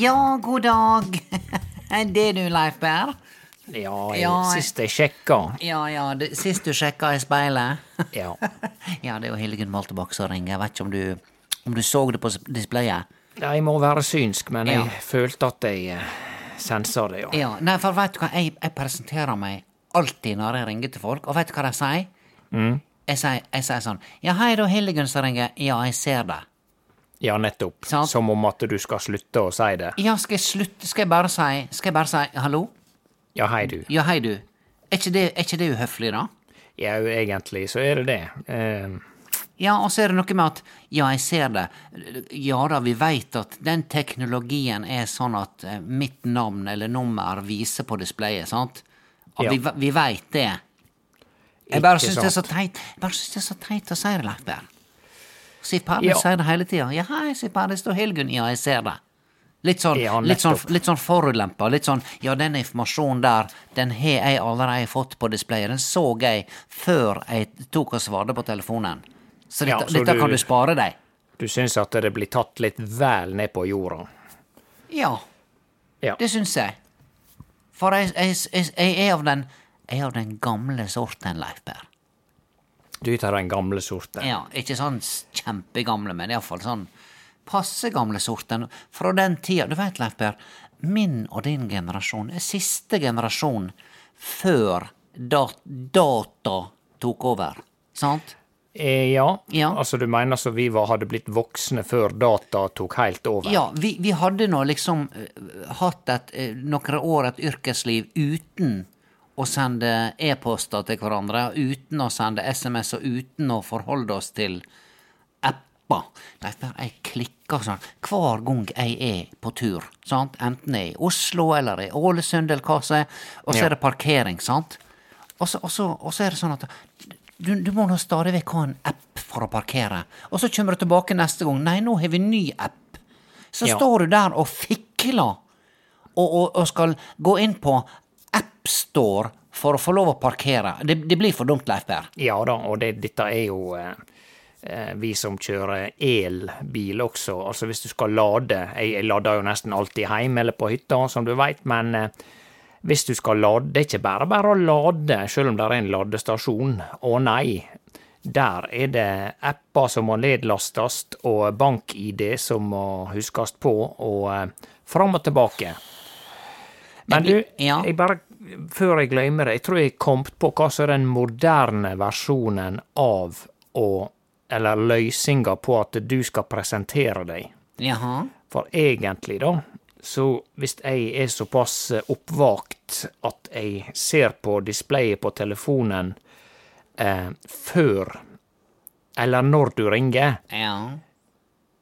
Ja, god dag. Det er du, Leif Berr? Ja, jeg, Ja, sist jeg sjekka Ja, ja, du, sist du sjekka i speilet? Ja. ja, det er jo Hildegunn Moltebakk som ringer. Jeg vet ikke om du, om du så det på displayet. Nei, Jeg må være synsk, men jeg Ja. følte at jeg eh, sensa det, ja. Ja, nei, for vet du hva, jeg, jeg presenterer meg alltid når jeg ringer til folk, og vet du hva de sier? Mm. jeg sier sånn Ja, hei, da, Hildegunn som ringer. Ja, jeg ser det. Ja, nettopp. Sant. Som om at du skal slutte å si det. Ja, skal jeg slutte Skal jeg bare si Skal jeg bare si hallo? Ja, hei, du. Ja, hei, du. Er ikke det, er ikke det uhøflig, da? Ja, egentlig så er det det. Eh, Ja, og så er det noe med at ja, jeg ser det. Ja da, vi veit at den teknologien er sånn at eh, mitt navn eller nummer viser på displayet, sant? Og Ja. vi, vi veit det. Jeg bare syns det er så teit Jeg bare synes det er så teit å si det, Leif Berr. Siv Perle Ja. sier det hele tida. Ja, hei, Siv Perle, det står Hilgunn. Ja, jeg ser det. Litt sånn, Ja, litt sånn, litt sånn forulempa. Litt sånn ja, den informasjonen der, den har jeg allerede fått på displayet. Den så jeg før jeg tok og svarte på telefonen. Så Ja, dette, så dette du- kan du spare deg. du syns at det blir tatt litt vel ned på jorda. Ja, Ja. det syns jeg. For jeg, jeg, jeg, jeg er av den jeg er av den gamle sorten, Leif Berr. Du tar den gamle sorten. Ja, ikke sånn kjempegamle, men iallfall sånn passe gamle sorten. Fra den tida Du veit, Leif Per, min og din generasjon er siste generasjon før dat data tok over. Sant? Eh, ja. Ja. altså du mener så vi var, hadde blitt voksne før data tok helt over? Ja, vi, vi hadde nå liksom eh, hatt et, eh, noen år et yrkesliv uten å sende e-poster til hverandre, uten å sende SMS og uten å forholde oss til apper. Dette jeg klikker sånn hver gang jeg er på tur, sant? enten jeg er i Oslo eller i Ålesund eller hva som er, og så er det parkering, sant? Og så, og, så, og så er det sånn at du, du må nå stadig vekk ha en app for å parkere. Og så kommer du tilbake neste gang. Nei, nå har vi ny app. Så Ja. står du der og fikler og, og, og skal gå inn på AppStore for å få lov å parkere. Det, det blir for dumt, Leif Berr. Ja da, og det, dette er jo eh, eh, vi som kjører elbil også. Altså hvis du skal lade Jeg, jeg lader jo nesten alltid hjemme eller på hytta, som du veit, men eh, hvis du skal lade Det er ikke bare bare å lade, selv om det er en ladestasjon. Å nei. Der er det apper som må nedlastes, og bank-ID som må huskes på, og eh, fram og tilbake. Men du, Ja. jeg bare, før jeg glemmer det, jeg tror jeg kom på hva som er den moderne versjonen av å Eller løsninga på at du skal presentere deg. Jaha. For egentlig, da, så hvis jeg er såpass oppvakt at jeg ser på displayet på telefonen eh, før eller når du ringer, Ja.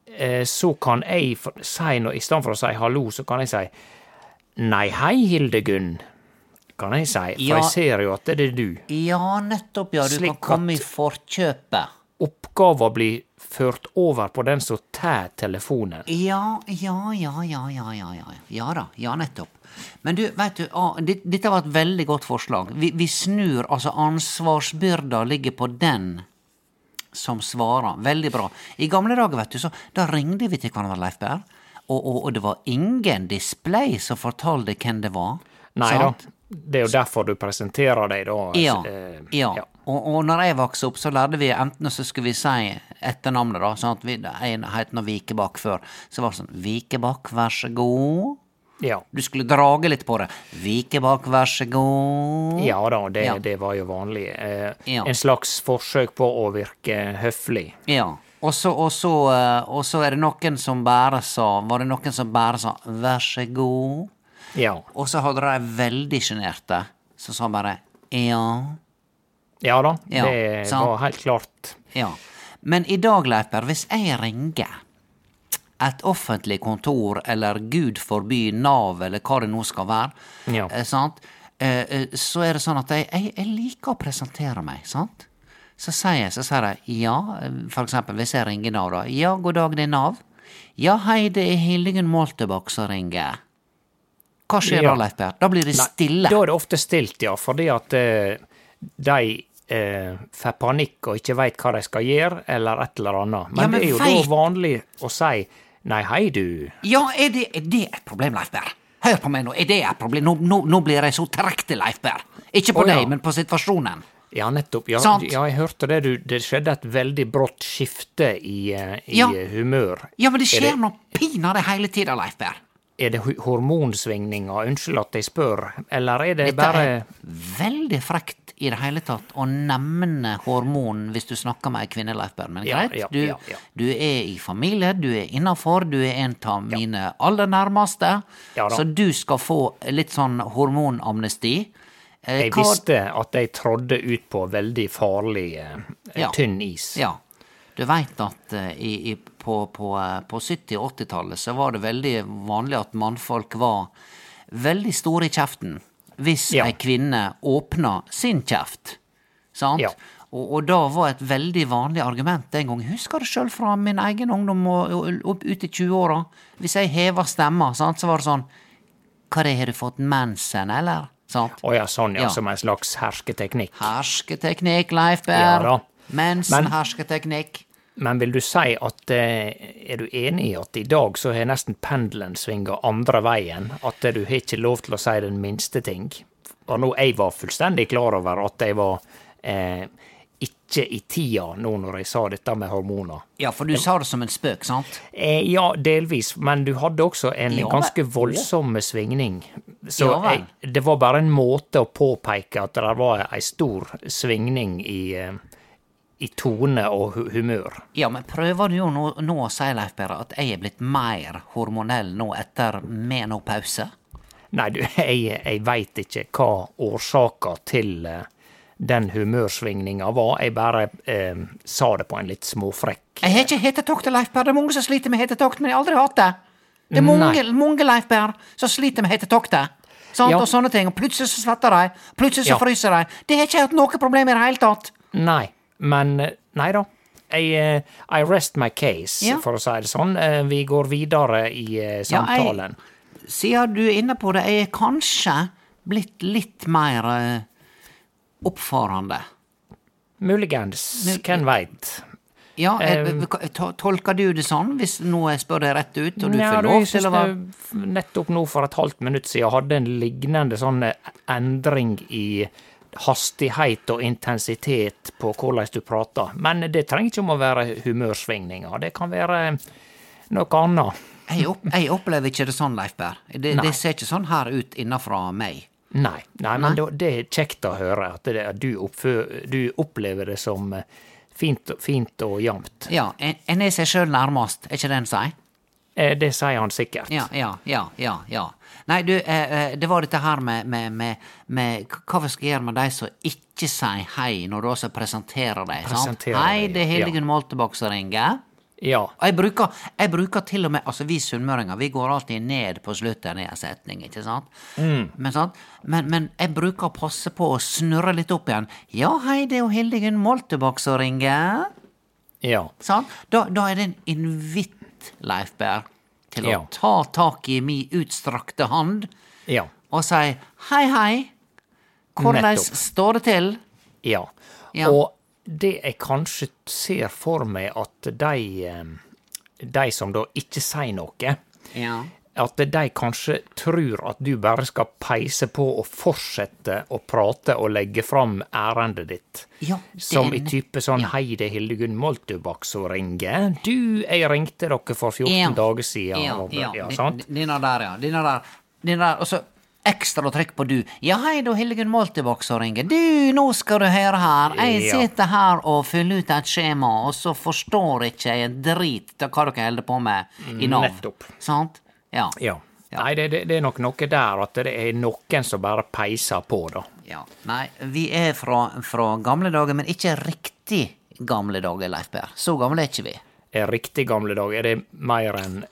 eh, så kan jeg si, i stedet for å si hallo, så kan jeg si Nei, hei, Hildegunn, kan jeg si, for Ja. jeg ser jo at det er du. Ja, nettopp, ja. Du Slik kan komme i forkjøpet. Oppgava blir ført over på den som tar telefonen. Ja, ja, ja, ja, ja, ja, ja. Ja da, ja, nettopp. Men du, veit du, ah, dette var et veldig godt forslag. Vi, vi snur, altså ansvarsbyrda ligger på den som svarer. Veldig bra. I gamle dager, vet du, så da ringde vi til hverandre, Leif Berr, og, og, og det var ingen display som fortalte hvem det var. Nei da, det er jo derfor du presenterer deg, da. Ja. eh, ja. Og, og når jeg vokste opp, så lærte vi enten så skulle vi si etternavnet, da. Sånn at vi, En het nå Vikebakk før. Så var det sånn Vikebakk, vær så god. ja. Du skulle drage litt på det. Vikebakk, vær så god. Ja da, det, Ja. det var jo vanlig. Eh, Ja. En slags forsøk på å virke høflig. Ja. Og så, eh, og så er det noen som bare sa Var det noen som bare sa 'vær så god'? Ja. Og så hadde de veldig sjenerte som sa bare 'ja'. Ja da, Ja, det sant. var helt klart. Ja. Men i dag, Leiper, hvis jeg ringer et offentlig kontor, eller gud forby Nav, eller hva det nå skal være, Ja. eh, sant? Eh, så er det sånn at jeg, jeg, jeg liker å presentere meg, sant? Så sier jeg, så sier jeg ja, for eksempel hvis jeg ringer Nav, da. Ja, god dag, det er Nav. Ja, hei, det er Hildegunn Moltebakk som ringer. Hva skjer Ja. da, Leif Per? Da blir det stille. Da er det ofte stilt, ja, fordi at uh, de uh, får panikk og ikke veit hva de skal gjøre, eller et eller annet. Men, Ja, men det er jo feit. da vanlig å si nei, hei du. Ja, er det, er det et problem, Leif Per? Hør på meg nå, er det et problem? Nå, nå, nå blir jeg så trekt til Leif Berr. Ikke på ja. deg, men på situasjonen. Ja, nettopp. Ja, ja jeg hørte det. Du, det skjedde et veldig brått skifte i, eh, i Ja. humør. Ja, men det Er skjer nå pinadø hele tida, Leif Berr. Er det hormonsvingninger? Unnskyld at jeg spør. Eller er det Dette bare er veldig frekt i det hele tatt å nevne hormon hvis du snakker med ei kvinne, Leif Berr. Men greit, ja, du, du er i familie, du er innafor, du er en av mine aller nærmeste. Så du skal få litt sånn hormonamnesti. Eh, Jeg visste at jeg trådde ut på veldig farlig, eh, Ja. tynn is. Ja. Du veit at eh, i, i, på, på, på 70- og 80-tallet så var det veldig vanlig at mannfolk var veldig store i kjeften hvis Ja. ei kvinne åpna sin kjeft. Sant? Ja. Og, og da var et veldig vanlig argument den gang. Jeg husker det sjøl fra min egen ungdom og, og opp ut i 20-åra. Hvis jeg heva stemma, sant, så var det sånn Hva det, har du fått mensen, eller? Sant? Å ja, sånn, ja. Ja. Som en slags hersketeknikk. Hersketeknikk, Leif Berr. Ja, Mensen-hersketeknikk. Men vil du si at eh, Er du enig i at i dag så har nesten pendelen svinga andre veien? At du har ikke lov til å si den minste ting? Og nå, jeg var fullstendig klar over at jeg var eh, ikke i tida nå når jeg sa dette med hormoner. Ja, for du sa det som en spøk, sant? Eh, ja, delvis, men du hadde også en Ja, ganske voldsom ja. svingning. Så Ja, jeg, det var bare en måte å påpeke at det var ei stor svingning i, eh, i tone og humør. Ja, men prøver du jo nå, nå å si, Leif Berre, at jeg er blitt mer hormonell nå etter menopause? Nei, du, jeg, jeg veit ikke hva årsaka til eh, den humørsvingninga var. Jeg bare eh, sa det på en litt småfrekk Jeg har ikke hetetokter, Leif Berr. Det er mange som sliter med hetetokt, men jeg har aldri hatt det. Det er mange, Nei. mange Leif Berr som sliter med hetetoktet. Sant, Ja. og sånne ting. Og plutselig så svetter de. Plutselig så Ja. fryser de. Det har ikke hatt noe problem i det hele tatt. Nei, men eh, Nei da. I, eh, I rest my case, Ja. for å si det sånn. Eh, Vi går videre i samtalen. Ja, jeg-. Siden du er inne på det, jeg er kanskje blitt litt mer oppfarende. Muligens. Hvem veit? Ja, eh, tolker du det sånn, hvis nå jeg spør deg rett ut, og du Ja, får lov til å være Nettopp nå for et halvt minutt siden hadde en lignende sånn eh, endring i hastighet og intensitet på hvordan du prater. Men det trenger ikke om å være humørsvingninger. Det kan være noe annet. jeg, opp, jeg opplever ikke det sånn, Leif Berr. Det, det ser ikke sånn her ut innafra meg. Nei, nei, men da- det er kjekt å høre at, det, at du, oppfø, du opplever det som eh, fint, fint og jevnt. Ja, en, en er seg sjøl nærmest, er ikke det en sier? Eh, Det sier han sikkert. Ja, ja, ja, ja. ja. Nei, du, eh, det var dette her med, med, med, med hva vi skal gjøre med de som ikke sier hei når du også presenterer deg. sant? Hei, det er ja. Hildegunn Moltebakk som ringer. Ja. Jeg bruker, jeg bruker til og med Altså, vi sunnmøringer, vi går alltid ned på slutten i en setning, ikke sant? Mm. Men, sant? Men, men jeg bruker å passe på å snurre litt opp igjen. Ja, hei, det er jo Hildegunn Moltebakk som ringer. Ja. Sant? Da, da er det en invitt, Leif Berr, til å Ja. ta tak i mi utstrakte hand Ja. og si hei, hei. Hvordan står det til? Ja. Ja. Og det jeg kanskje ser for meg at de, eh, de som da ikke sier noe, Ja. at de kanskje tror at du bare skal peise på og fortsette å prate og legge fram ærendet ditt. Ja, den, Som i type sånn ja. Hei, det er Hildegunn Moltubakk som ringer. Du, jeg ringte dere for 14 Ja. dager siden. Ja, og- ja, ja sant? Der, ja. Denne der. Denne der. Og så ekstra trykk på du. Ja, hei, da Hildegunn Moltebakk som ringer. Du, nå skal du høre her. Jeg Ja. sitter her og fyller ut et skjema, og så forstår ikke jeg en drit av hva dere holder på med i Nav. Nettopp. Sant? Ja. Ja. Nei, det, det, det er nok noe der at det er noen som bare peiser på, da. Ja. Nei, vi er fra, fra gamle dager, men ikke riktig gamle dager, Leif Berr. Så gamle er ikke vi. Er riktig gamle dager. Er det mer enn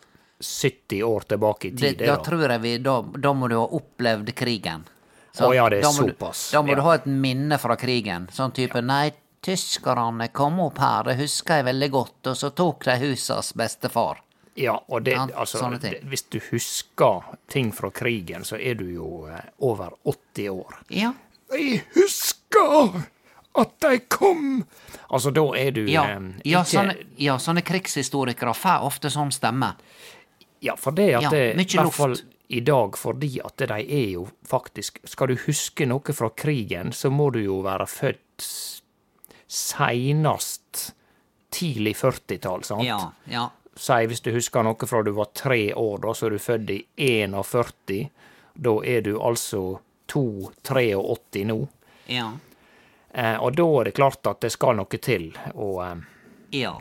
70 år tilbake i tid? Det, da da? tror jeg vi Da, da må du ha opplevd krigen. Å ja, det er da må såpass, da må ja. du ha et minne fra krigen. Sånn type Nei, tyskerne kom opp her, det husker jeg veldig godt, og så tok de husas bestefar. Ja, og det, Ja, altså, det, hvis du husker ting fra krigen, så er du jo eh, over 80 år. Ja. Jeg husker at de kom! Altså, da er du Ja, eh, ja, sånne, ja, sånne krigshistorikere får ofte sånn stemme. Ja, for det at Ja, det, i hvert fall i dag, fordi at de er jo faktisk Skal du huske noe fra krigen, så må du jo være født seinast tidlig 40-tall, sant? Ja, ja. Si hvis du husker noe fra du var tre år, da, så er du født i 41. Da er du altså 2-83 nå. Ja. Eh, og da er det klart at det skal noe til. Og eh, Ja.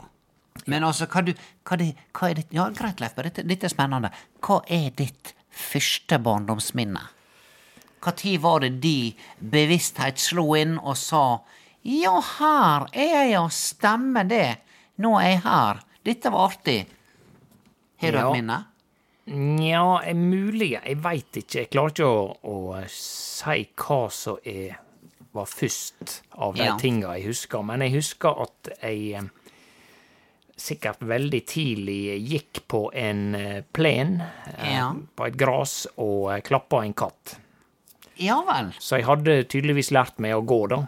Men altså, hva, du, hva, det, hva er ditt Ja, greit, Leif, dette, dette er spennende. Hva er ditt første barndomsminne? Når var det de bevissthet slo inn og sa Ja, her er jeg, og stemmer det. Nå er jeg her. Dette var artig. Har du Ja. et minne? Nja, mulig. Jeg veit ikke. Jeg klarer ikke å, å si hva som var først av de Ja. tinga jeg husker. Men jeg husker at jeg eh, sikkert veldig tidlig gikk på en eh, plen eh, Ja. på et gras og eh, klappa en katt. Ja vel. Så jeg hadde tydeligvis lært meg å gå, da.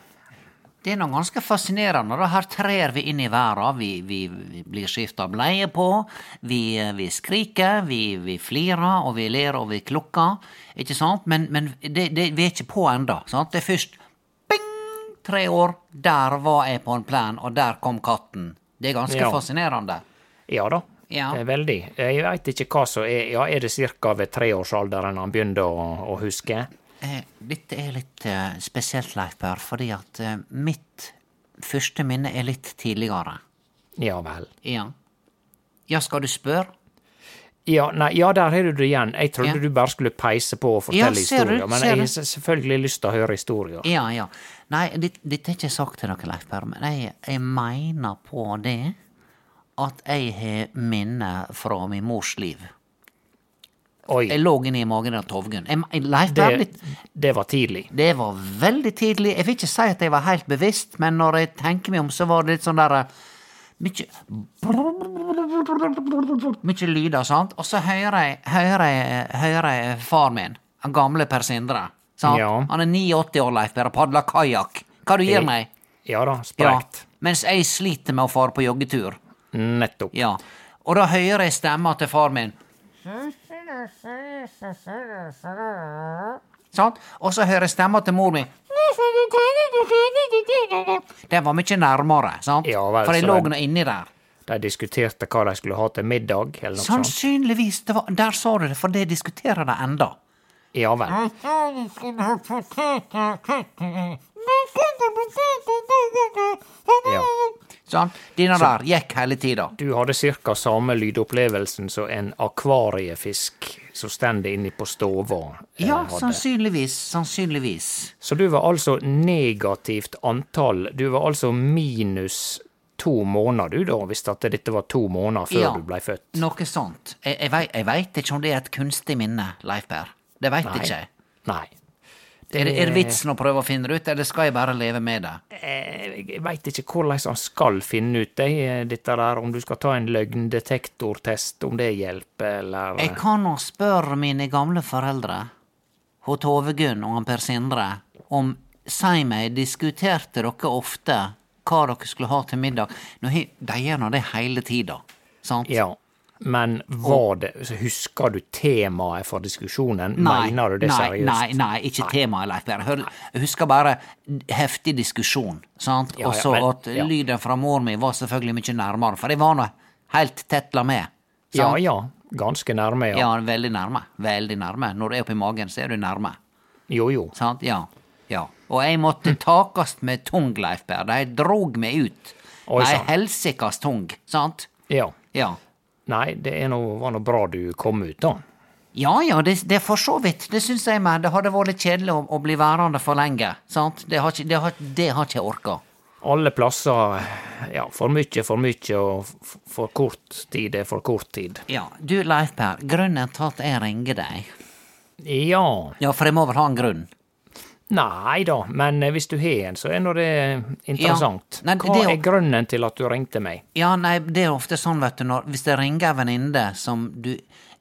Det er noe ganske fascinerende. da. Her trer vi inn i verden. Vi, vi, vi blir skifta bleie på. Vi, vi skriker, vi, vi flirer, og vi ler og vi klukker. Ikke sant? Men, men det, det, vi er ikke på ennå. Det er først bing! Tre år. Der var jeg på en plen, og der kom katten. Det er ganske Ja. fascinerende. Ja da. Ja. Veldig. Jeg veit ikke hva som er Ja, er det ca. ved treårsalderen han begynte å, å huske? Eh, dette er litt eh, spesielt, Leif Per, fordi at eh, mitt første minne er litt tidligere. Ja vel. Ja. Ja, skal du spørre? Ja, nei, ja, der har du det igjen. Jeg trodde Ja. du bare skulle peise på og fortelle ja, historier. Men jeg har selvfølgelig lyst til å høre historier. Ja, ja. Nei, dette er ikke sagt til dere, Leif Berr, men jeg, jeg mener på det at jeg har minne fra min mors liv. Oi, Jeg lå inni magen av Tovgunn. Det, det var tidlig. det var veldig tidlig. Jeg vil ikke si at jeg var helt bevisst, men når jeg tenker meg om, så var det litt sånn derre Mykje Mykje lyder, sant? Og så hører jeg, hører jeg, hører jeg far min, den gamle Per Sindre. Sant? Ja. Han er 89 år, Leif Berr, og padler kajakk. Hva du gir meg? Ja da, Ja, sprekt. mens jeg sliter med å fare på joggetur. Nettopp. Ja. Og da hører jeg stemma til far min. Sant? Og så hører jeg stemma til mor mi. Den var mye nærmere, sant? Ja vel, For jeg lå nå inni der. De diskuterte hva de skulle ha til middag, eller noe sånt. Sannsynligvis. Det var, der sa du det, for det diskuterer de enda. Ja vel. Ja. Sånn? Denne der gikk hele tida. Du hadde ca. samme lydopplevelsen som en akvariefisk som står inne på stova. eh, Ja, hadde. sannsynligvis. Sannsynligvis. Så du var altså negativt antall. Du var altså minus to måneder, du, da, hvis at dette var to måneder før Ja. du blei født? Noe sånt. Jeg, jeg veit ikke om det er et kunstig minne, Leif Per. Det veit ikke jeg. Nei. Er det, er det vitsen å prøve å finne det ut, eller skal jeg bare leve med det? Eh, Jeg veit ikke hvordan han skal finne ut det, eh, dette der, om du skal ta en løgndetektortest, om det hjelper, eller Jeg kan nå spørre mine gamle foreldre, hun Tove Gunn og Per Sindre, om Si meg, diskuterte dere ofte hva dere skulle ha til middag? Nå, de gjør nå det hele tida, sant? Ja. Men var det så Husker du temaet for diskusjonen? Nei, Mener du det nei, seriøst? Nei, nei, ikke temaet, Leif Berre. Jeg husker bare heftig diskusjon, sant? Ja, Og så at ja. lyden fra mor mi var selvfølgelig mye nærmere, for jeg var nå helt tetla med. Ja sant? ja. Ganske nærme, ja. Ja, veldig nærme. Veldig nærme. Når du er oppi magen, så er du nærme. Jo jo. Sant? Ja. ja. Og jeg måtte takast med tung, Leif Berre. De drog meg ut. Ei Nei, helsikas tung, sant? Ja. Ja. Nei, det nå- var nå bra du kom ut, da. Ja ja, det, det er for så vidt. Det syns jeg, meg. det hadde vært litt kjedelig å, å bli værende for lenge. Sant? Det har ikke, det har, det har ikke jeg orka. Alle plasser Ja, for mye, for mye, og for kort tid er for kort tid. Ja, du Leif Per, grunnen til at jeg ringer deg Ja. Ja, for jeg må vel ha en grunn? Nei da, men eh, hvis du har en, så er nå det interessant. Ja, nei, Hva det er er grunnen til at du ringte meg? Ja, nei, det er ofte sånn, vet du, når, hvis det ringer ei venninne som du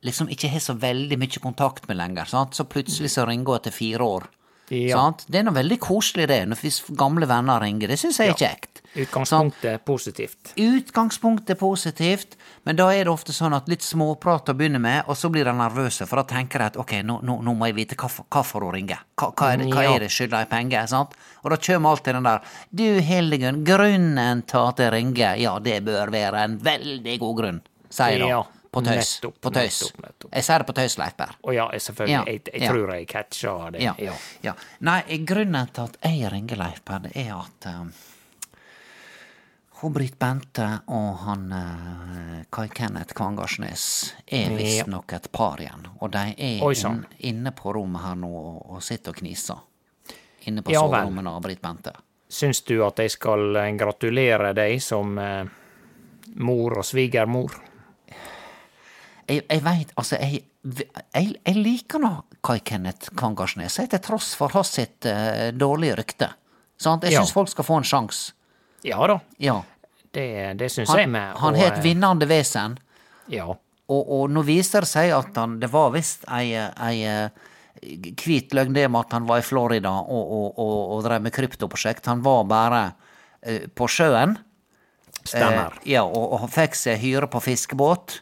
liksom ikke har så veldig mye kontakt med lenger, sant? så plutselig så ringer hun etter fire år. Ja. Sant? Det er noe veldig koselig det, når hvis gamle venner ringer. Det syns jeg er kjekt. Utgangspunktet er positivt. Utgangspunktet er positivt, men da er det ofte sånn at litt småprat å begynne med, og så blir de nervøse, for da tenker de at ok, nå, nå, nå må jeg vite hvorfor hun ringer. Hva, hva, er det, hva er det, skylder jeg penger? sant? Og da kommer alltid den der Du, Hildegunn, grunnen til at jeg ringer, ja, det bør være en veldig god grunn, sier de. Ja, På tøys. nettopp, på tøys. nettopp, nettopp. Jeg sier det på tøys, Leif Per. Å ja, selvfølgelig. Ja, Jeg, jeg tror jeg catcha det. Ja. Ja. Nei, grunnen til at jeg ringer Leif det er at um, hun Britt Bente og han uh, Kai Kenneth Kvangarsnes er visstnok et par igjen. Og de er inn, inne på rommet her nå og, og sitter og kniser. Inne på Ja soverommet av Britt Bente. Syns du at jeg skal eh, gratulere deg som uh, mor og svigermor? Jeg, jeg veit, altså, jeg, jeg, jeg liker nå Kai Kenneth Kvangarsnes, til tross for hans sitt uh, dårlige rykte. Sant? Jeg Ja. folk skal få en sjanse. Ja da, Ja. det, det syns jeg med. han har et eh, vinnende vesen. Ja. Og, og nå viser det seg at han Det var visst ei, ei eh, hvit løgn det med at han var i Florida og, og, og, drev med kryptoprosjekt. Han var bare uh, på sjøen. Stemmer. Eh, ja, og, og han fikk seg hyre på fiskebåt.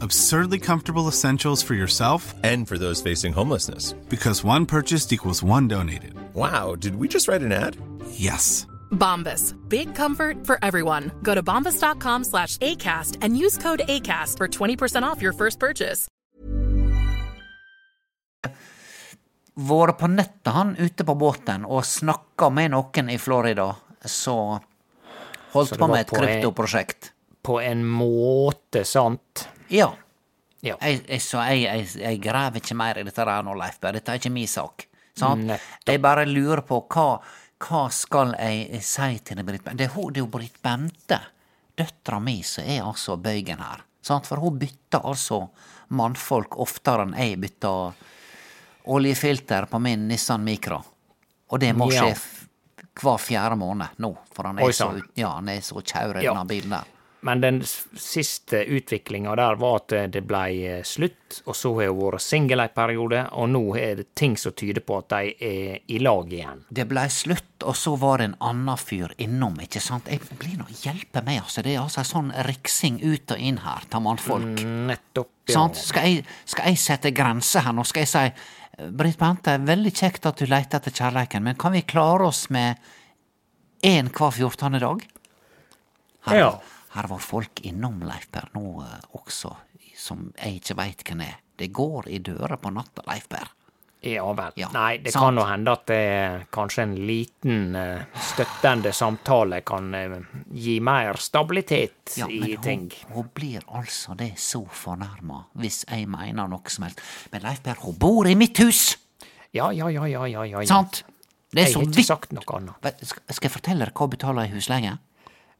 Absurdly comfortable essentials for yourself And for those facing homelessness. because one purchased equals one donated. Wow, did we just write an ad? Yes. Bombas. Big comfort for everyone. Go to bombas.com slash ACAST and use code ACAST for 20% off your first purchase. vært på nettet, han, ute på båten og snakka med noen i Florida som holdt Så det på med et på en- kryptoprosjekt. På en måte, sant? Ja. Ja. Jeg, jeg, så jeg, jeg, graver ikke mer i dette der nå, Leif Berr. Dette er ikke min sak. Jeg bare lurer på hva, hva skal jeg si til Britt Bente? Det det er jo Britt Bente, døtra mi, som er altså bøygen her. Sant? For hun bytter altså mannfolk oftere enn jeg bytter oljefilter på min Nissan Micra. Og det må Ja. skje hver fjerde måned nå, for han er Oi, så, ja, han er så kjauret, Ja. denne bilen der. Men den siste utviklinga der var at eh, det blei slutt, og så har hun vært singel ei periode, og nå er det ting som tyder på at de er i lag igjen. Det blei slutt, og så var det en annen fyr innom, ikke sant? Jeg blir nå hjelpe meg, altså. Det er altså en sånn riksing ut og inn her til mannfolk. Nettopp. ja. Sant? Skal jeg, skal jeg sette grenser her nå? Skal jeg si Britt Bente, veldig kjekt at du leter etter kjærleiken, men kan vi klare oss med én hver fjortende dag? Her, Ja. Her var folk innom, Leif Per, nå eh, også, som jeg ikke veit hvem er. Det går i døra på natta, Leif Per. Ja vel. Ja, Nei, det sant. kan jo hende at det er kanskje en liten eh, støttende samtale kan eh, gi mer stabilitet Ja, i hun, ting. hun blir altså det så fornærma hvis jeg mener noe som helst. Men Leif Per, hun bor i mitt hus! Ja, ja, ja, ja, ja, ja. Sant? Det er Jeg så har ikke vidt sagt noe annet. Skal jeg fortelle dere hva hun betaler i husleie?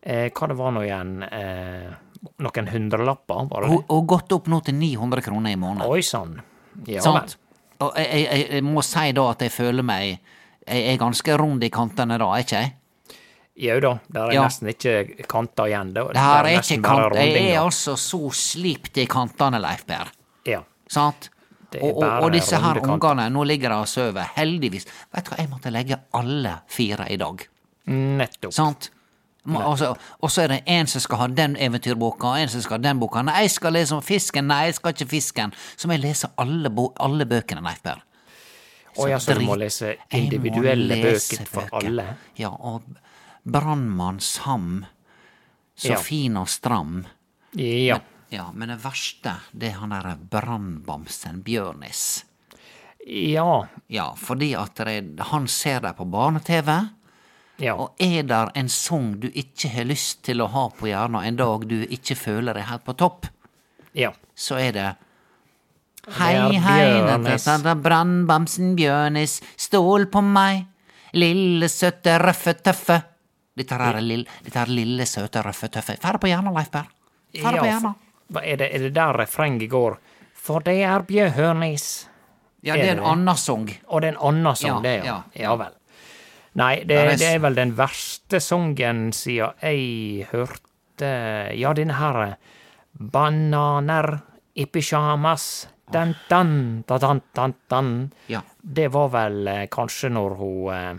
Eh, hva det var nå igjen? Eh, noen hundrelapper, var det Hun Og, har gått opp nå til 900 kroner i måneden. Oi sann. Ja vel. Og jeg, jeg, jeg, må si da at jeg føler meg Jeg er ganske rund i kantene da, er ikke jeg? Jau da, der er Ja. nesten ikke kanter igjen. Det, Det her er, er ikke kant... Jeg er altså så slipt i kantene, Leif Per. Ja. Sant? Det Og, og, og disse her ungene, nå ligger de og sover. Heldigvis. Vet du hva, jeg måtte legge alle fire i dag. Nettopp. Sant? Og så er det en som skal ha den eventyrboka, og en som skal ha den boka. Nei, jeg skal lese om fisken. Nei, jeg skal ikke fisken. Så må jeg lese alle, alle bøkene, Leif Per. Å ja, så du må lese individuelle bøker for alle? Ja, og Brannmann Sam. Så Ja. fin og stram. Ja. Ja, men det verste, det er han derre brannbamsen Bjørnis. Ja. Ja, fordi at det han ser deg på barne-TV, Ja. og er der en sang du ikke har lyst til å ha på hjernen en dag du ikke føler deg helt på topp, ja. så er det Hei, hei, brannbamsen Bjørnis, stål på meg, lille, søte, røffe, tøffe. Dette her er lille, dette er lille, søte, røffe, tøffe. Fær på hjernen, Leif Per. Ferdig på Ja, hjernen. Er det, er det der refrenget går? For det er Bjørnis. Ja, det er en annen sang. Og det er en annen sang, det, ja. ja, Ja vel. Nei, det, det er vel den verste sangen siden jeg hørte Ja, denne her Bananer i pyjamas Dan, dan, dan, dan, dan. Ja. Det var vel eh, kanskje når hun eh,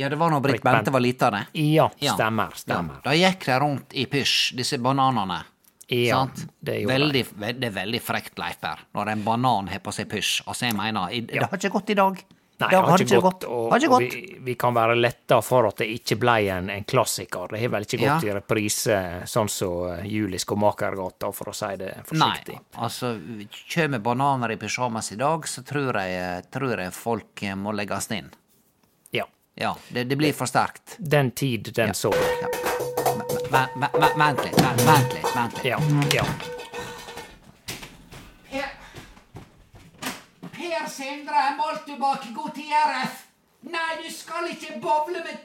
Ja, det var når Britt Bente var lita, det. Ja, stemmer. stemmer. stemmer. Da gikk de rundt i pysj, disse bananene. Ja, Sant? det veldig, ve- det er veldig frekt, Leif Per, når en banan har på seg pysj. Altså, jeg mener, det har ikke gått i dag. Nei, det har ikke gått. Og, har ikke og gått. vi, vi kan være letta for at det ikke ble en, en klassiker. Det har vel ikke gått Ja. i reprise sånn som så Juli Skomakergata, for å si det forsiktig. Nei, altså, altså, vi bananer i pysjamas i dag, så tror jeg, tror jeg folk eh, må legges inn. Ja. Ja, det, det blir for sterkt. Den tid, den så. Ja. Vent vent- vent- litt, Ja, vent litt. Vent litt. Ja, god Per RF. Nei, du skal ikke bowle med,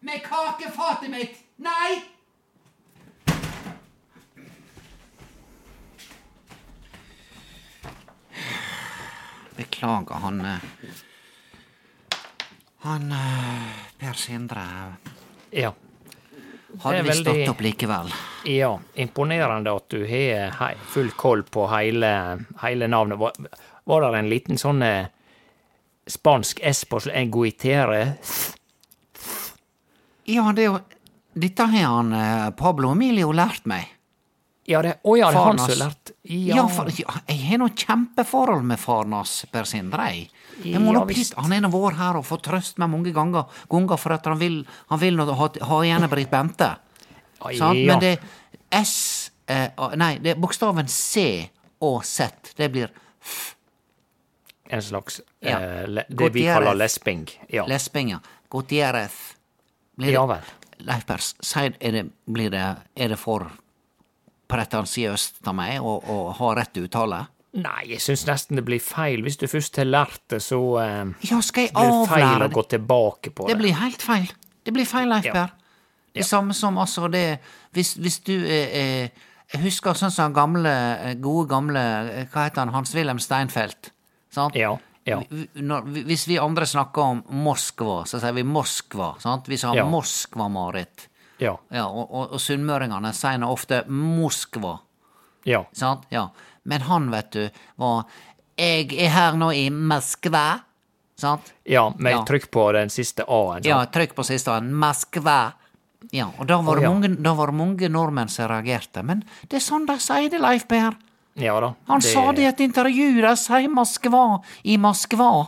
med kakefatet mitt. Nei! Beklager, han eh, Han eh, Per Sindre ja. hadde er vi stått opp likevel. Ja, imponerende at du har full koll på hele, hele navnet. Var, det en liten sånn eh, spansk S på en guitere? Ja, det er jo Dette har han eh, Pablo Emilio lært meg. Ja, det, å ja, det er han som har lært Ja, Ja, for, ja, jeg har noe kjempeforhold med faren hans, Per Sindre. jeg. Må Ja, visst. Han har nå vært her og fått trøst meg mange ganger, ganger for at han vil, han vil ha, ha igjen Britt Bente. Ja. Men det er S eh, Nei, det er bokstaven C og Z. Det blir en slags Ja. eh, le, Det vi kaller lesping. Ja. lesping, ja. Gutierrez. Blir Ja vel. Leif Pers, er det, blir det, er det for pretensiøst av meg å, å ha rett uttale? Nei, jeg syns nesten det blir feil. Hvis du først har lært det, så eh, Ja, blir det feil å gå tilbake på Det det. blir helt feil. Det blir feil, Leif Ja. Det Det samme som altså det Hvis, hvis du eh, Jeg husker sånn som gamle, gode gamle eh, Hva heter han? Hans-Wilhelm Steinfeld. Sant? Ja. Ja. Hvis vi andre snakker om Moskva, så sier vi Moskva. sant? Vi sa Ja. Moskva-Marit. Ja. Ja, og, og, og sunnmøringene sier nå ofte Moskva. Ja. Sant? Ja. Men han, vet du, var Jeg er her nå i Moskva. Sant? ja med trykk på den siste A-en. Ja, trykk på siste en. Moskva. Ja, og da var, det mange, da var det mange nordmenn som reagerte. Men det er sånn de sier det, Leif Per. Ja da. Han sa det i et intervju. De sier Moskva i Moskva.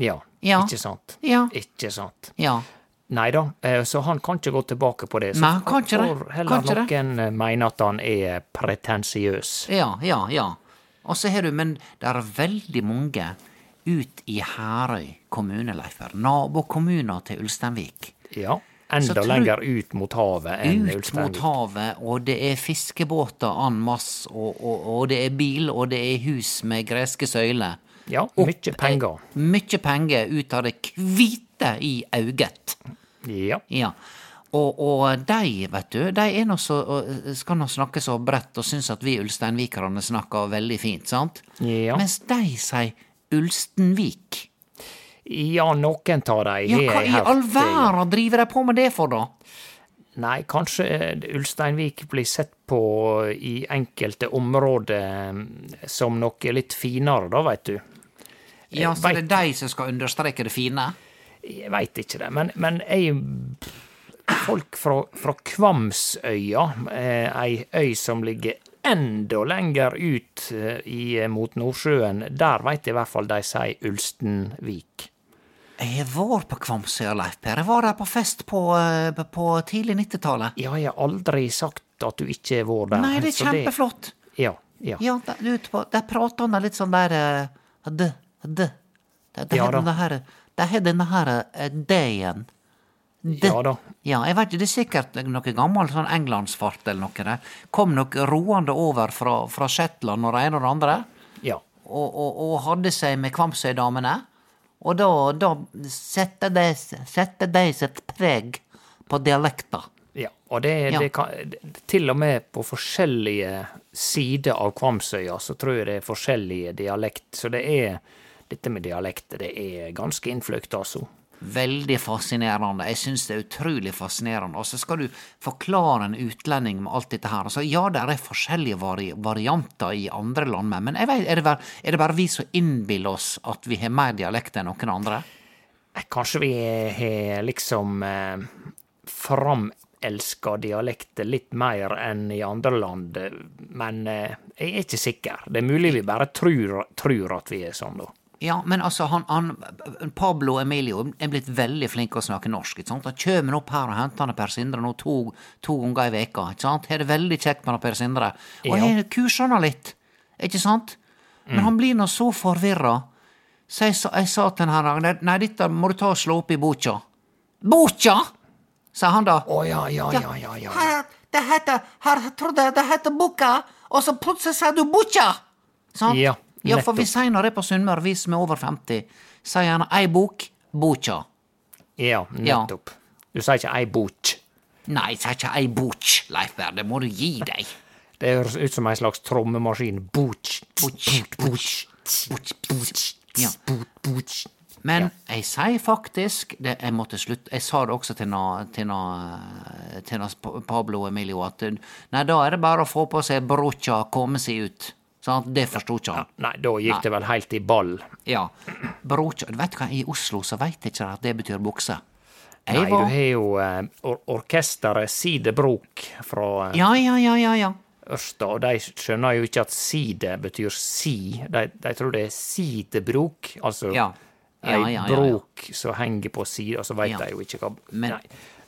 Ja. Ja. Ikke sant. Ja. Ikke sant. Ja. Nei da, eh, så han kan ikke gå tilbake på det. Så Nei, kan ikke det. heller Kan ikke noen det. mener at han er pretensiøs. Ja, ja, ja. Og så har du, men det er veldig mange ut i Herøy kommune, Leifer. Nabokommuner til Ulsteinvik. Ja. Enda lenger ut mot havet enn Ut mot havet, og det er fiskebåter en masse, og, og, og det er bil, og det er hus med greske søyler. Ja, mye penger. Mykje penger ut av det hvite i auget. Ja. Ja. Og, og de, vet du, de er nå så, skal nå snakke så bredt og syns at vi ulsteinvikerne snakker veldig fint, sant? Ja. Mens de sier Ulstenvik. Ja, noen tar de. Ja, har hva i all verden driver de på med det for, da? Nei, kanskje eh, Ulsteinvik blir sett på i enkelte områder eh, som noe litt finere, da, veit du. Ja, så det er de som skal understreke det fine? Jeg veit ikke det, men, men jeg Folk fra, fra Kvamsøya, eh, ei øy som ligger enda lenger ut eh, i, mot Nordsjøen, der veit jeg i hvert fall de sier Ulstenvik. Jeg har vært på Kvamsøya, Leif Per. Jeg var der på fest på, eh, på tidlig 90-tallet. Ja, jeg har aldri sagt at du ikke har vært der. Nei, det er kjempeflott. kjempeflott. Ja, ja. Ja, der, ute på, der prater han litt sånn der eh, d, d. Det, det, Ja har denne her, det har denne her eh, D-en. Det, Ja da. Ja, jeg vet det er sikkert noe gammel sånn englandsfart eller noe der. Kom nok roende over fra, fra Shetland og det ene og det andre, ja. og, og, og hadde seg med Kvamsøy-damene. Og da, da setter de, setter de sitt preg på dialekta. Ja, og det, Ja. det kan Til og med på forskjellige sider av Kvamsøya så tror jeg det er forskjellige dialekt. Så det er Dette med dialekter, det er ganske innfløkt, altså. Veldig fascinerende. Jeg syns det er utrolig fascinerende. Og så skal du forklare en utlending med alt dette her. Altså, ja, det er forskjellige vari varianter i andre land, men vet, er, det bare, er det bare vi som innbiller oss at vi har mer dialekt enn noen andre? Eh, Kanskje vi har liksom eh, framelska dialekter litt mer enn i andre land, eh, men eh, jeg er ikke sikker. Det er mulig vi bare tror, tror at vi er sånn, da. Ja, men altså, han, han, Pablo Emilio er blitt veldig flink til å snakke norsk. ikke sant? Han kommer opp her og henter Per Sindre nå to, to ganger i veka, ikke sant? Har det veldig kjekt med Per Sindre. Og Ja. kurser han litt, ikke sant? Men han blir nå så forvirra. Så jeg, jeg sa til han her Nei, dette må du ta og slå opp i boka. Boka! sa han da. Å ja, ja, ja, ja, ja. Her, det heter, her trodde jeg det heter boka, og så plutselig sa du boka! Sant? Ja, ja, for vi sier når det er på Sunnmøre, vi som er over 50, sier gjerne ei bok, bokja. Ja, nettopp. Du sier ikke ei bok. Nei, jeg sier ikke ei bok, Leif Berr, det må du gi deg. Det høres ut som ei slags trommemaskin. Booch, Booch, booch, Booch, booch. Ja. booch. Men jeg sier faktisk det, Jeg måtte slutte Jeg sa det også til, na, til, na, til na Pablo Emilio at Nei, da er det bare å få på seg broccia komme seg ut. Sant? Det forsto ikke han. Nei, da gikk det vel helt i ball. Ja. Broccia Vet du hva, i Oslo så veit ikke at det betyr bukse. Nei, Nei, du har jo eh, or orkesteret Sidebrok fra eh, Ja, ja, ja, ja, ja. Ørsta, og de skjønner jo ikke at side betyr si. De, de tror det er sidebrok, altså Ja. Ja, ei ja, ja, ja. brok som henger på sida, og så veit Ja. de jo ikke hva Men,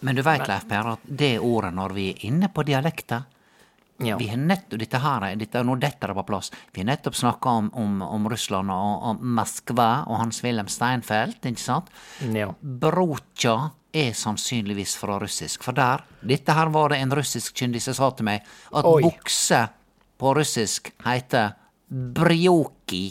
men du veit, Leif Per, at det ordet når vi er inne på dialekter Ja. Vi har nettopp dette her, dette, nå detter det på plass. Vi har nettopp snakka om, om, om Russland og og Moskva og Hans-Wilhelm Steinfeld, ikke sant? Ja. Brotja er sannsynligvis fra russisk, for der Dette her var det en russisk kyndig som sa til meg, at Oi. bukse på russisk heter brioki.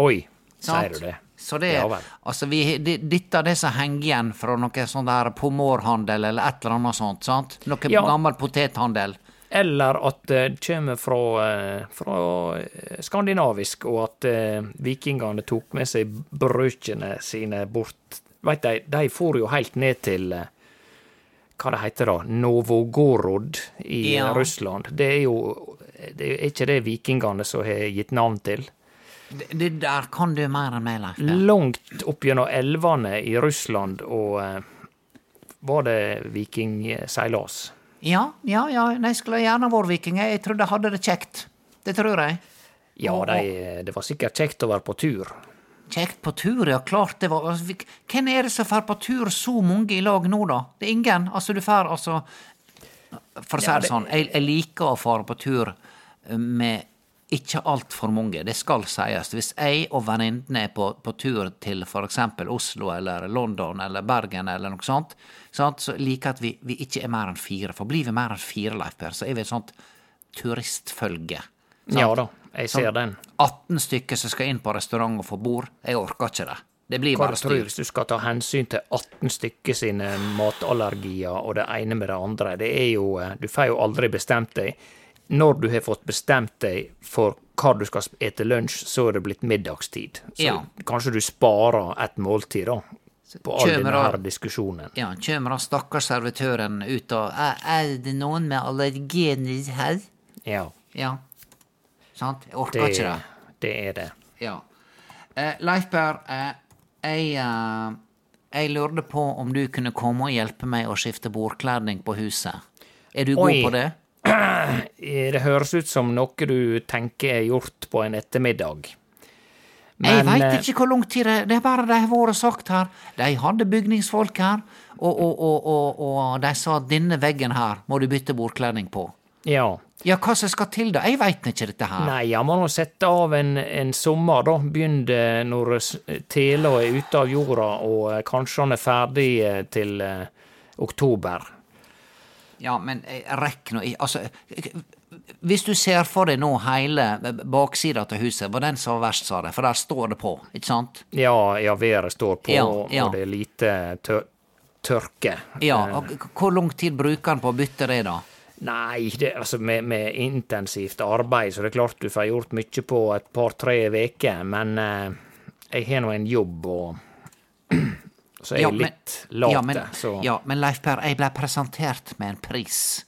Oi, sier du det? Så det, Ja altså vi, det, dette er det som henger igjen fra noe sånn der pomorhandel eller et eller annet sånt, sant? Noe Ja. gammel potethandel. Eller at det kommer fra, eh, fra eh, skandinavisk, og at eh, vikingene tok med seg brøkene sine bort. Veit de, de for jo helt ned til eh, hva det heter da, Novogorod i Ja. Russland. Det er jo det er ikke det vikingene som har gitt navn til. Det, det der kan du mer enn meg, Leif. Langt opp gjennom elvene i Russland og eh, var det vikingseilas. Ja, ja, ja, de skulle gjerne vært vikinger. Jeg trodde de hadde det kjekt. Det tror jeg. Ja, de, det var sikkert kjekt å være på tur. Kjekt på tur, ja. Klart det var altså, Hvem er det som drar på tur så mange i lag nå, da? Det er ingen. Altså, du får altså For å si det sånn, jeg, jeg liker å fare på tur med ikke altfor mange, det skal sies. Hvis jeg og venninnene er på, på tur til eksempel Oslo eller London eller Bergen eller noe sånt, sant, så liker jeg at vi, vi ikke er mer enn fire. For blir vi mer enn fire, Leif Per, så er vi et sånt turistfølge. sant? Ja da, jeg ser Sånn den. 18 stykker som skal inn på restaurant og få bord. Jeg orker ikke det. Det blir Hva bare tror styr. hvis du skal ta hensyn til 18 stykker sine matallergier og det ene med det andre, det er jo eh, Du får jo aldri bestemt deg. Når du har fått bestemt deg for hva du skal ete lunsj, så er det blitt middagstid. Så Ja. kanskje du sparer et måltid, da. På all Kjømer denne her diskusjonen. Ja, kjømer da stakkars servitøren ut og Er, er det noen med allergener her? Ja, Ja. Sant? Jeg orker det, ikke det. det er det. Ja. Eh, Leif Berr, eh, jeg, eh, jeg lurte på om du kunne komme og hjelpe meg å skifte bordkledning på huset. Er du god på det? Det høres ut som noe du tenker er gjort på en ettermiddag. jeg veit eh, ikke hvor lang tid det Det er bare det har vært sagt her. De hadde bygningsfolk her, og, og, og, og, de sa at denne veggen her må du bytte bordkledning på. Ja. Ja, hva som skal til, da? Jeg veit ikke dette her. Nei, jeg må nå sette av en, en sommer, da. Begynne når tela er ute av jorda, og eh, kanskje han er ferdig eh, til oktober. Ja, men eh, rekk nå Altså, hvis du ser for deg nå hele baksida til huset, var den som var verst, sa det? for der står det på, ikke sant? Ja, ja, været står på, Ja, ja. og det er lite tør tørke. Ja, Eh, og hvor lang tid bruker han på å bytte det, da? Nei, det, altså med, med intensivt arbeid, så det er klart du får gjort mye på et par-tre veker, men eh, jeg har nå en jobb, og så er Ja, jeg men- litt late, ja, men, så ja, men Leif Per, jeg ble presentert med en pris.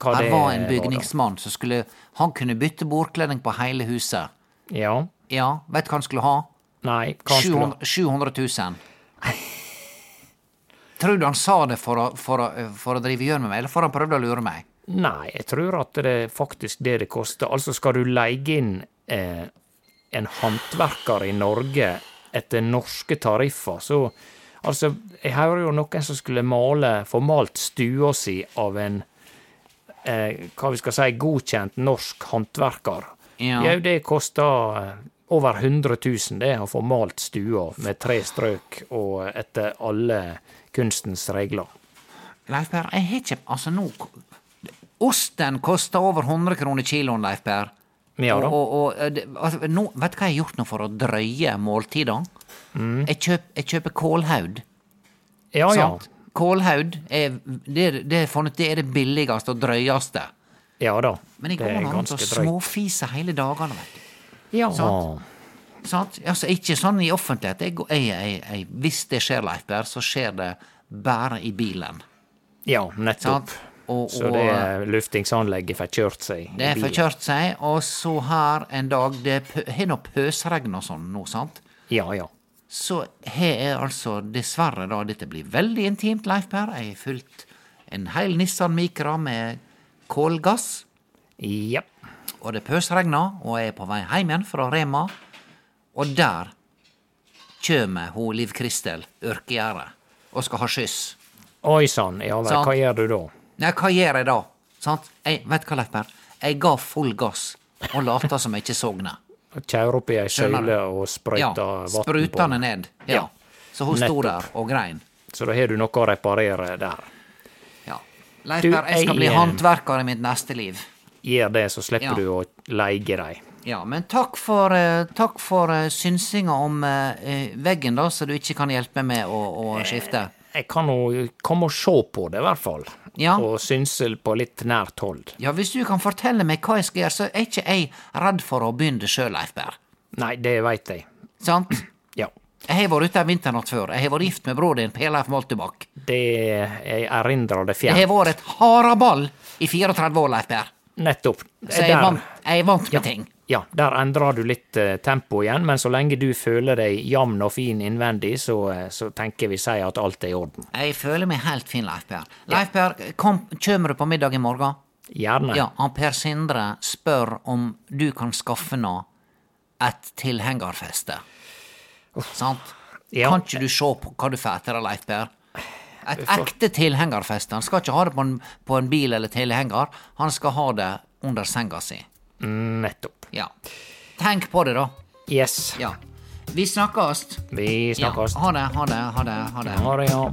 hva Her det var en bygningsmann som skulle Han kunne bytte bordkledning på hele huset. Ja. Ja, vet du hva han skulle ha? Nei, kanskje 700, 700 000. Tror du han sa det for å, for å, for å drive med meg, eller for han prøvde å lure meg? Nei, jeg tror at det er faktisk det det koster. Altså, skal du leie inn eh, en håndverker i Norge etter norske tariffer, så Altså, jeg hører jo noen som skulle male, få malt stua si av en eh, hva vi skal si, godkjent norsk håndverker. Ja. Jau, det koster eh, over 100 000, det, å få malt stua med tre strøk og etter alle kunstens regler. Leif Per, jeg har ikke Altså, nå Osten koster over 100 kroner kiloen, Leif Per. Ja da. Og, og, og eh, altså, nå, vet du hva jeg har gjort nå for å drøye måltida? Mm. Jeg, kjøp, jeg kjøper kålhaud. Ja, ja. Kålhaud er det, det, det er det billigste og drøyeste. Ja da. Men jeg går an å og småfiser hele dagene, vet du. Ja. Sant? Sant? Altså, ikke sånn i offentlighet. Jeg, jeg, hvis det skjer, Leif Berr, så skjer det bare i bilen. Ja, nettopp. Sant? Og, Så det er luftingsanlegget får kjørt seg. Det får kjørt seg, og så her en dag Det har nå pøsregn og sånn nå, sant? Ja, ja. Så har jeg altså dessverre, da Dette blir veldig intimt, Leif Per. Jeg har fulgt en hel Nissan Micra med kålgass. Ja. Og det pøsregner, og jeg er på vei hjem igjen fra Rema. Og der kjem hun Liv Kristel Ørkegjerdet og skal ha skyss. Oi sann, ja vel, hva gjør du da? Nei, hva gjør jeg da? Sant? Jeg, vet du hva, Leif Per? Jeg ga full gass og lata som jeg ikke så henne. Kjøre opp i ei søyle og sprøyte Ja, vann på sprutende ned. Ja. Så hun sto der og grein. Så da har du noe å reparere der. Ja. Leif Per, jeg skal bli jeg, håndverker i mitt neste liv. Gjør det, så slipper du å leie dem. Ja, men takk for, eh, takk for eh, synsinga om eh, veggen, da, så du ikke kan hjelpe meg med å, å skifte. Jeg kan jo komme og se på det, i hvert fall. Ja. og synsel på litt nært hold. Ja, hvis du kan fortelle meg hva jeg skal gjøre, så er ikke jeg redd for å begynne sjøl, Leif Berr. Nei, det veit jeg. Sant? Ja. Jeg har vært ute en vinternatt før. Jeg har vært gift med bror din, Per Leif Moltebakk. Det jeg erindrer det fjernt. Jeg har vært et haraball i 34 år, Leif Berr. Nettopp. Så jeg vant, jeg vant med ting. Ja, der endrer du litt eh, tempo igjen, men så lenge du føler deg jamn og fin innvendig, så, eh, så tenker vi sier at alt er i orden. Jeg føler meg helt fin, Leif Per. Leif Per, kom, kjømer du på middag i morgen? Gjerne. Ja, han Per Sindre spør om du kan skaffe nå et tilhengerfeste. Sant? Ja. Kan ikke du se på hva du får etter det, Leif Per? Et ekte tilhengerfeste. Han skal ikke ha det på en, på en bil eller tilhenger, han skal ha det under senga si. Nettopp. Ja. Tenk på det, da. Yes. Ja. Vi snakkes. Vi Ja. snakkes. Ha det, ha det, ha det. Ha det. Ha det, ja.